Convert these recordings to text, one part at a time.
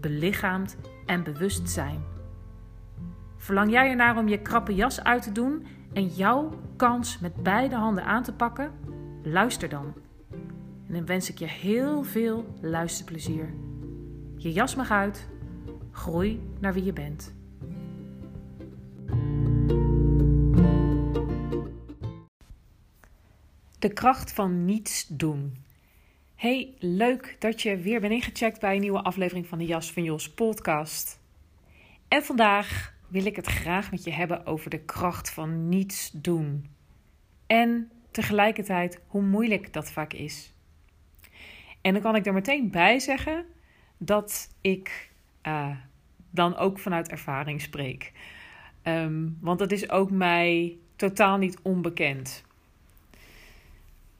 belichaamd en bewust zijn. Verlang jij ernaar om je krappe jas uit te doen en jouw kans met beide handen aan te pakken? Luister dan. En dan wens ik je heel veel luisterplezier. Je jas mag uit. Groei naar wie je bent. De kracht van niets doen. Hey, leuk dat je weer bent ingecheckt bij een nieuwe aflevering van de Jas van Jos podcast. En vandaag wil ik het graag met je hebben over de kracht van niets doen. En tegelijkertijd hoe moeilijk dat vaak is. En dan kan ik er meteen bij zeggen dat ik uh, dan ook vanuit ervaring spreek. Um, want dat is ook mij totaal niet onbekend.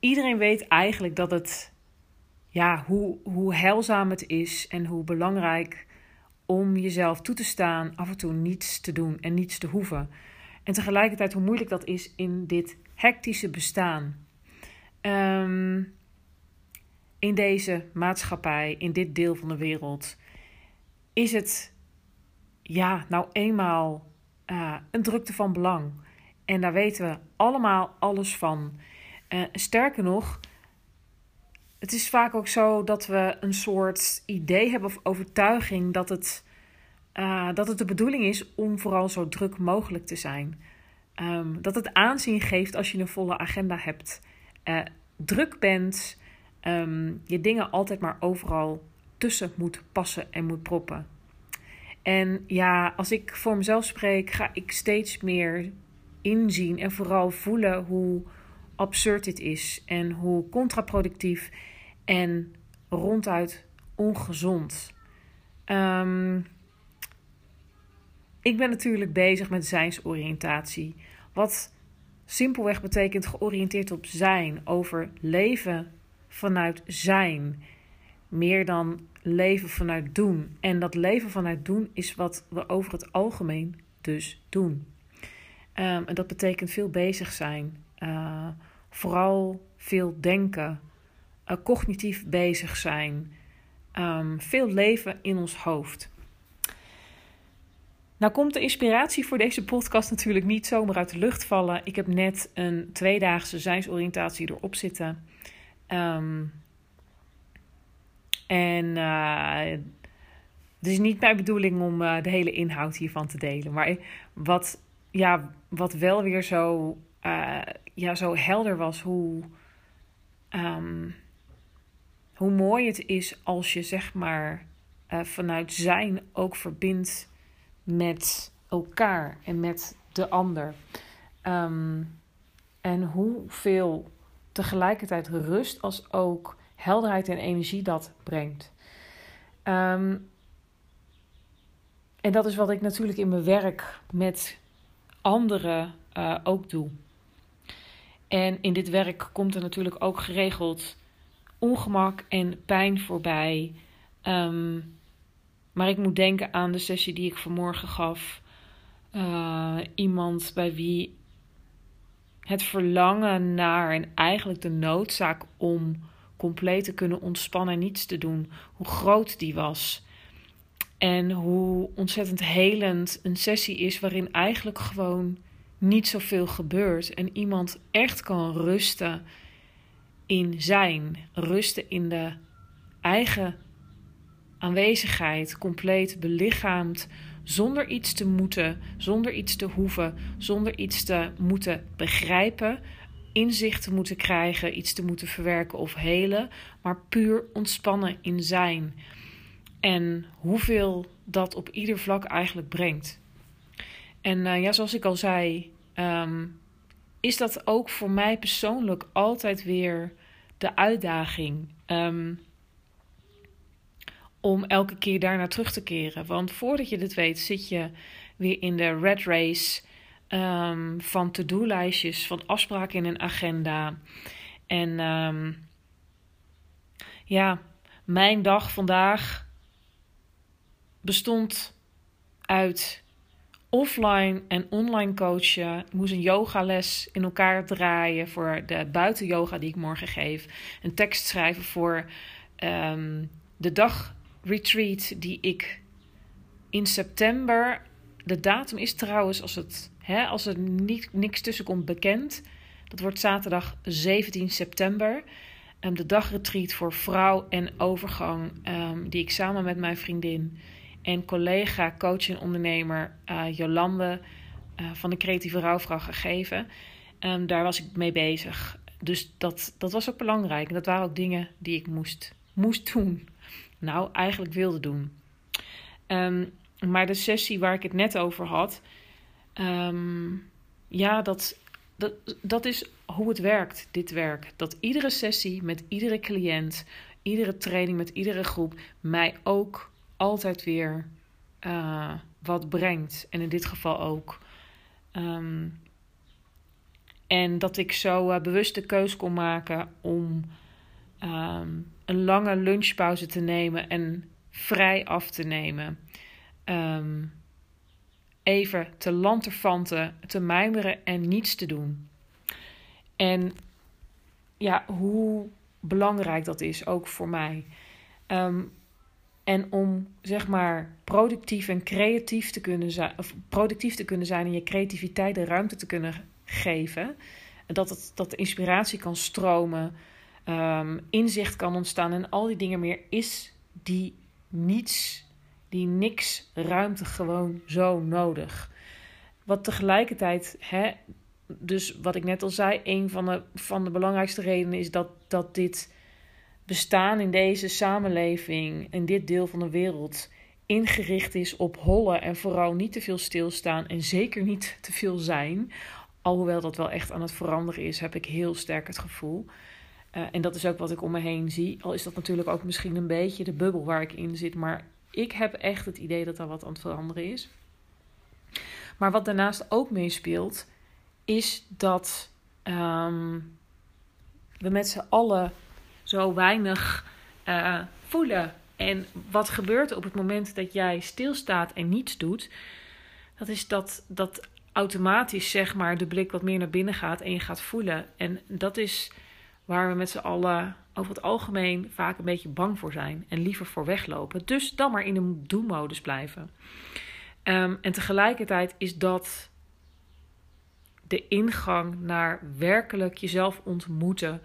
Iedereen weet eigenlijk dat het ja, hoe, hoe heilzaam het is en hoe belangrijk om jezelf toe te staan, af en toe niets te doen en niets te hoeven. En tegelijkertijd hoe moeilijk dat is in dit hectische bestaan. Um, in deze maatschappij, in dit deel van de wereld, is het ja, nou eenmaal uh, een drukte van belang. En daar weten we allemaal alles van. Uh, sterker nog, het is vaak ook zo dat we een soort idee hebben of overtuiging dat het, uh, dat het de bedoeling is om vooral zo druk mogelijk te zijn. Um, dat het aanzien geeft als je een volle agenda hebt, uh, druk bent, um, je dingen altijd maar overal tussen moet passen en moet proppen. En ja, als ik voor mezelf spreek, ga ik steeds meer inzien en vooral voelen hoe absurd dit is en hoe contraproductief en ronduit ongezond. Um, ik ben natuurlijk bezig met zijnsoriëntatie. Wat simpelweg betekent georiënteerd op zijn, over leven vanuit zijn. Meer dan leven vanuit doen. En dat leven vanuit doen is wat we over het algemeen dus doen. Um, en dat betekent veel bezig zijn. Uh, vooral veel denken uh, cognitief bezig zijn. Um, veel leven in ons hoofd. Nou komt de inspiratie voor deze podcast natuurlijk niet zomaar uit de lucht vallen. Ik heb net een tweedaagse zijnsoriëntatie erop zitten. Um, en uh, het is niet mijn bedoeling om uh, de hele inhoud hiervan te delen. Maar wat, ja, wat wel weer zo, ja, zo helder was, hoe, um, hoe mooi het is als je zeg maar uh, vanuit zijn ook verbindt met elkaar en met de ander. Um, en hoeveel tegelijkertijd rust als ook helderheid en energie dat brengt. Um, en dat is wat ik natuurlijk in mijn werk met anderen uh, ook doe. En in dit werk komt er natuurlijk ook geregeld ongemak en pijn voorbij. Um, maar ik moet denken aan de sessie die ik vanmorgen gaf. Uh, iemand bij wie het verlangen naar en eigenlijk de noodzaak om compleet te kunnen ontspannen en niets te doen, hoe groot die was. En hoe ontzettend helend een sessie is waarin eigenlijk gewoon niet zoveel gebeurt en iemand echt kan rusten in zijn, rusten in de eigen aanwezigheid compleet belichaamd, zonder iets te moeten, zonder iets te hoeven, zonder iets te moeten begrijpen, inzicht te moeten krijgen, iets te moeten verwerken of helen, maar puur ontspannen in zijn. En hoeveel dat op ieder vlak eigenlijk brengt. En uh, ja, zoals ik al zei, um, is dat ook voor mij persoonlijk altijd weer de uitdaging. Um, om elke keer daarna terug te keren. Want voordat je dit weet, zit je weer in de red race um, van to-do-lijstjes, van afspraken in een agenda. En um, ja, mijn dag vandaag bestond uit offline en online coachen. Ik moest een yogales in elkaar draaien voor de buitenyoga die ik morgen geef. Een tekst schrijven voor um, de dag retreat die ik in september. De datum is trouwens, als, het, hè, als er niet, niks tussen komt, bekend. Dat wordt zaterdag 17 september. Um, de dagretreat voor vrouw en overgang, um, die ik samen met mijn vriendin en collega, coach en ondernemer uh, Jolande uh, van de Creatieve Rouwvrouw gegeven. Um, daar was ik mee bezig. Dus dat, dat was ook belangrijk. En dat waren ook dingen die ik moest, moest doen nou eigenlijk wilde doen. Um, maar de sessie waar ik het net over had, um, ja, dat, dat, dat is hoe het werkt, dit werk. Dat iedere sessie met iedere cliënt, iedere training met iedere groep mij ook altijd weer uh, wat brengt. En in dit geval ook. Um, en dat ik zo uh, bewust de keus kon maken om um, een lange lunchpauze te nemen en vrij af te nemen. Um, even te lanterfanten, te mijmeren en niets te doen. En ja, hoe belangrijk dat is, ook voor mij. Um, en om zeg maar productief en creatief te kunnen zijn, of productief te kunnen zijn en je creativiteit de ruimte te kunnen geven. Dat, het, dat de inspiratie kan stromen um, inzicht kan ontstaan en al die dingen meer, is die niets, die niks ruimte gewoon zo nodig. Wat tegelijkertijd, hè, dus wat ik net al zei, een van de, van de belangrijkste redenen is dat, dat dit bestaan in deze samenleving, in dit deel van de wereld, ingericht is op hollen en vooral niet te veel stilstaan en zeker niet te veel zijn. Alhoewel dat wel echt aan het veranderen is, heb ik heel sterk het gevoel. Uh, en dat is ook wat ik om me heen zie. Al is dat natuurlijk ook misschien een beetje de bubbel waar ik in zit. Maar ik heb echt het idee dat er wat aan het veranderen is. Maar wat daarnaast ook meespeelt, is dat um, we met z'n allen zo weinig uh, voelen. En wat gebeurt op het moment dat jij stilstaat en niets doet? Dat is dat, dat automatisch zeg maar de blik wat meer naar binnen gaat en je gaat voelen. En dat is waar we met z'n allen over het algemeen vaak een beetje bang voor zijn en liever voor weglopen. Dus dan maar in de do-modus blijven. Um, en tegelijkertijd is dat de ingang naar werkelijk jezelf ontmoeten.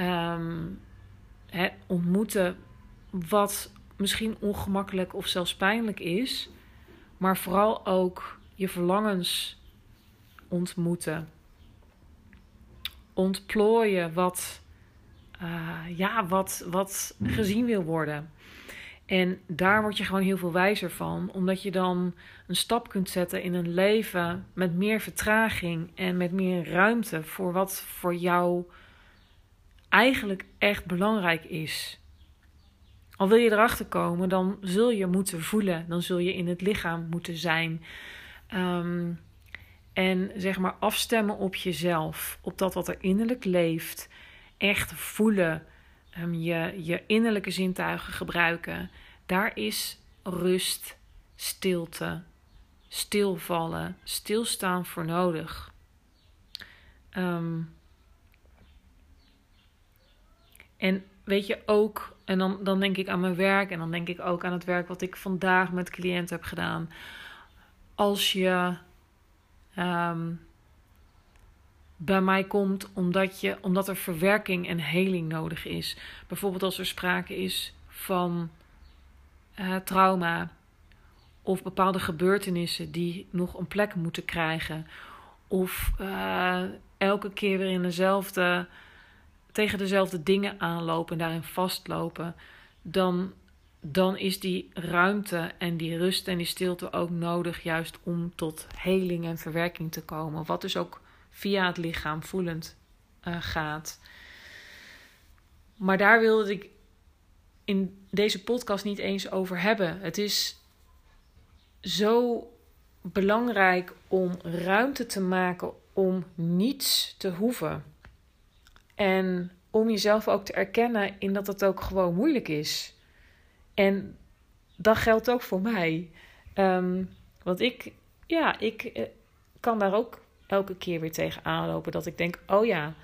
Um, ontmoeten wat misschien ongemakkelijk of zelfs pijnlijk is, maar vooral ook je verlangens ontmoeten ontplooien wat, uh, ja, wat, wat gezien wil worden. En daar word je gewoon heel veel wijzer van, omdat je dan een stap kunt zetten in een leven met meer vertraging en met meer ruimte voor wat voor jou eigenlijk echt belangrijk is. Al wil je erachter komen, dan zul je moeten voelen, dan zul je in het lichaam moeten zijn. Um, en zeg maar afstemmen op jezelf, op dat wat er innerlijk leeft. Echt voelen, um, je, je innerlijke zintuigen gebruiken. Daar is rust, stilte, stilvallen, stilstaan voor nodig. Um, en weet je ook, en dan, dan denk ik aan mijn werk en dan denk ik ook aan het werk wat ik vandaag met cliënten heb gedaan. Als je um, bij mij komt omdat, je, omdat er verwerking en heling nodig is. Bijvoorbeeld als er sprake is van uh, trauma of bepaalde gebeurtenissen die nog een plek moeten krijgen. Of uh, elke keer weer in dezelfde, tegen dezelfde dingen aanlopen en daarin vastlopen. Dan, dan is die ruimte en die rust en die stilte ook nodig, juist om tot heling en verwerking te komen. Wat dus ook via het lichaam voelend uh, gaat. Maar daar wilde ik in deze podcast niet eens over hebben. Het is zo belangrijk om ruimte te maken om niets te hoeven. En om jezelf ook te erkennen in dat het ook gewoon moeilijk is. En dat geldt ook voor mij. Um, want ik, ja, ik eh, kan daar ook elke keer weer tegen aanlopen. Dat ik denk: oh ja,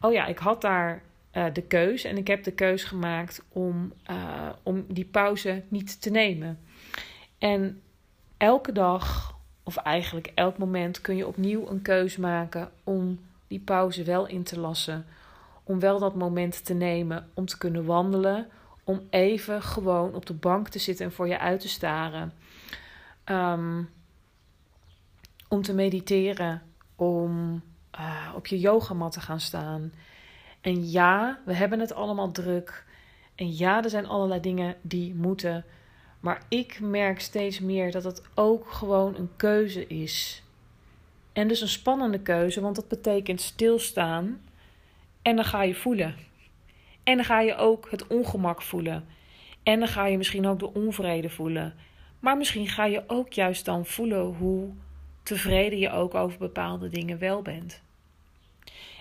oh ja, ik had daar uh, de keus. En ik heb de keus gemaakt om, uh, om die pauze niet te nemen. En elke dag, of eigenlijk elk moment, kun je opnieuw een keus maken om die pauze wel in te lassen. Om wel dat moment te nemen om te kunnen wandelen. Om even gewoon op de bank te zitten en voor je uit te staren. Um, om te mediteren. Om uh, op je yogamat te gaan staan. En ja, we hebben het allemaal druk. En ja, er zijn allerlei dingen die moeten. Maar ik merk steeds meer dat het ook gewoon een keuze is. En dus een spannende keuze, want dat betekent stilstaan. En dan ga je voelen. En dan ga je ook het ongemak voelen. En dan ga je misschien ook de onvrede voelen. Maar misschien ga je ook juist dan voelen hoe tevreden je ook over bepaalde dingen wel bent.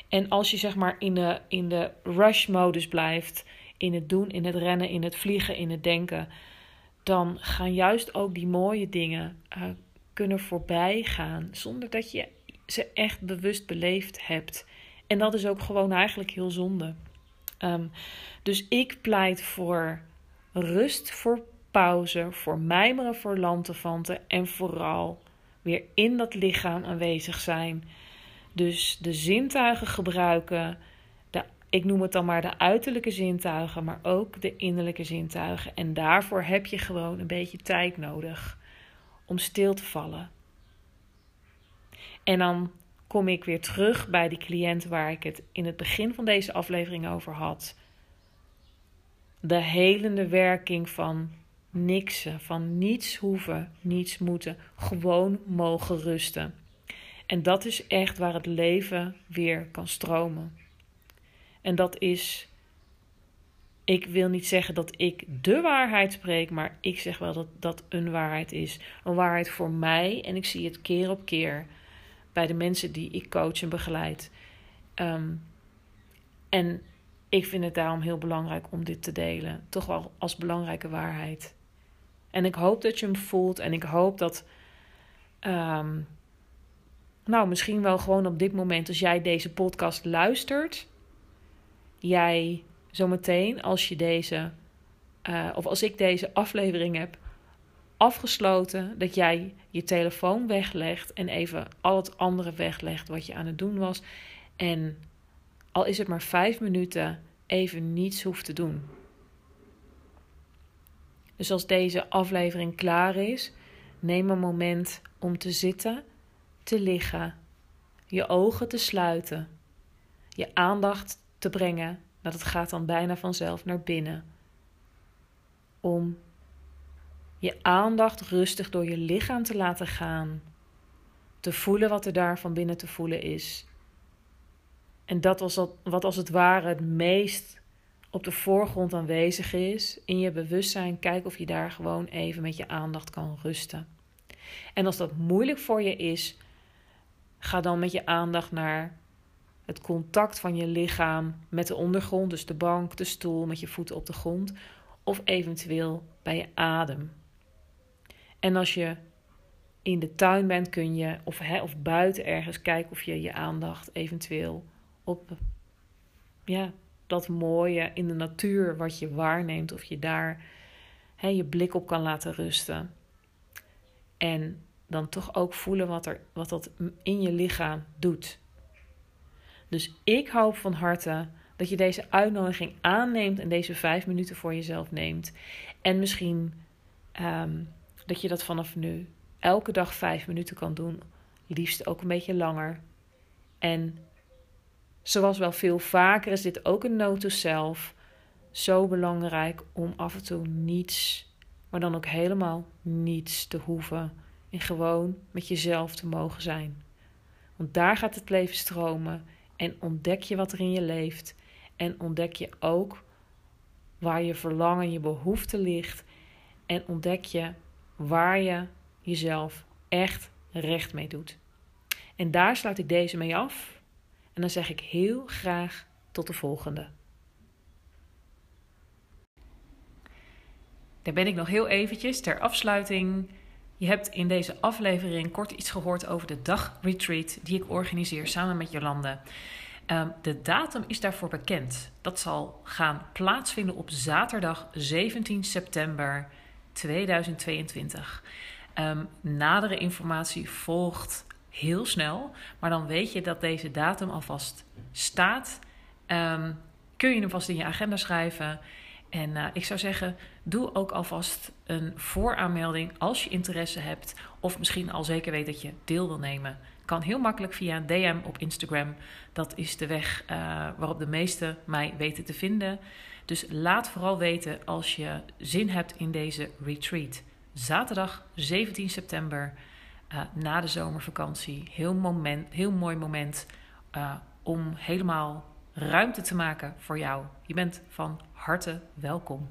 En als je zeg maar in de, in de rush-modus blijft, in het doen, in het rennen, in het vliegen, in het denken, dan gaan juist ook die mooie dingen uh, kunnen voorbij gaan zonder dat je ze echt bewust beleefd hebt. En dat is ook gewoon eigenlijk heel zonde. Um, dus ik pleit voor rust, voor pauze, voor mijmeren, voor lantefanten en vooral weer in dat lichaam aanwezig zijn. Dus de zintuigen gebruiken. De, ik noem het dan maar de uiterlijke zintuigen, maar ook de innerlijke zintuigen. En daarvoor heb je gewoon een beetje tijd nodig om stil te vallen. En dan kom ik weer terug bij die cliënt waar ik het in het begin van deze aflevering over had. De helende werking van niksen, van niets hoeven, niets moeten, gewoon mogen rusten. En dat is echt waar het leven weer kan stromen. En dat is, ik wil niet zeggen dat ik de waarheid spreek, maar ik zeg wel dat dat een waarheid is. Een waarheid voor mij en ik zie het keer op keer bij de mensen die ik coach en begeleid. Um, en ik vind het daarom heel belangrijk om dit te delen. Toch wel als belangrijke waarheid. En ik hoop dat je hem voelt en ik hoop dat. Um, nou, misschien wel gewoon op dit moment, als jij deze podcast luistert, jij zometeen, als je deze, uh, of als ik deze aflevering heb afgesloten, dat jij je telefoon weglegt en even al het andere weglegt wat je aan het doen was. En al is het maar vijf minuten, even niets hoeft te doen. Dus als deze aflevering klaar is, neem een moment om te zitten te liggen, je ogen te sluiten, je aandacht te brengen, dat het gaat dan bijna vanzelf naar binnen. Om je aandacht rustig door je lichaam te laten gaan, te voelen wat er daar van binnen te voelen is. En dat was wat als het ware het meest op de voorgrond aanwezig is in je bewustzijn. Kijk of je daar gewoon even met je aandacht kan rusten. En als dat moeilijk voor je is, Ga dan met je aandacht naar het contact van je lichaam met de ondergrond, dus de bank, de stoel, met je voeten op de grond, of eventueel bij je adem. En als je in de tuin bent, kun je, of, of buiten ergens, kijken of je je aandacht eventueel op ja, dat mooie in de natuur wat je waarneemt, of je daar je blik op kan laten rusten. En dan toch ook voelen wat, er, wat dat in je lichaam doet. Dus ik hoop van harte dat je deze uitnodiging aanneemt en deze vijf minuten voor jezelf neemt. En misschien ehm, dat je dat vanaf nu elke dag vijf minuten kan doen. Liefst ook een beetje langer. En zoals wel veel vaker is dit ook een note to self. Zo belangrijk om af en toe niets, maar dan ook helemaal niets te hoeven. En gewoon met jezelf te mogen zijn. Want daar gaat het leven stromen. En ontdek je wat er in je leeft. En ontdek je ook waar je verlangen, je behoefte ligt. En ontdek je waar je jezelf echt recht mee doet. En daar sluit ik deze mee af. En dan zeg ik heel graag tot de volgende. Daar ben ik nog heel eventjes ter afsluiting. Je hebt in deze aflevering kort iets gehoord over de dagretreat die ik organiseer samen met Jolande. Ehm, de datum is daarvoor bekend. Dat zal gaan plaatsvinden op zaterdag 17 september 2022. Um, nadere informatie volgt heel snel, maar dan weet je dat deze datum alvast staat. Um, kun je hem vast in je agenda schrijven. En uh, ik zou zeggen, doe ook alvast een vooraanmelding als je interesse hebt. Of misschien al zeker weet dat je deel wil nemen. Kan heel makkelijk via een DM op Instagram. Dat is de weg uh, waarop de meesten mij weten te vinden. Dus laat vooral weten als je zin hebt in deze retreat. Zaterdag 17 september, uh, na de zomervakantie. Heel, moment, heel mooi moment uh, om helemaal ruimte te maken voor jou. Je bent van harte welkom.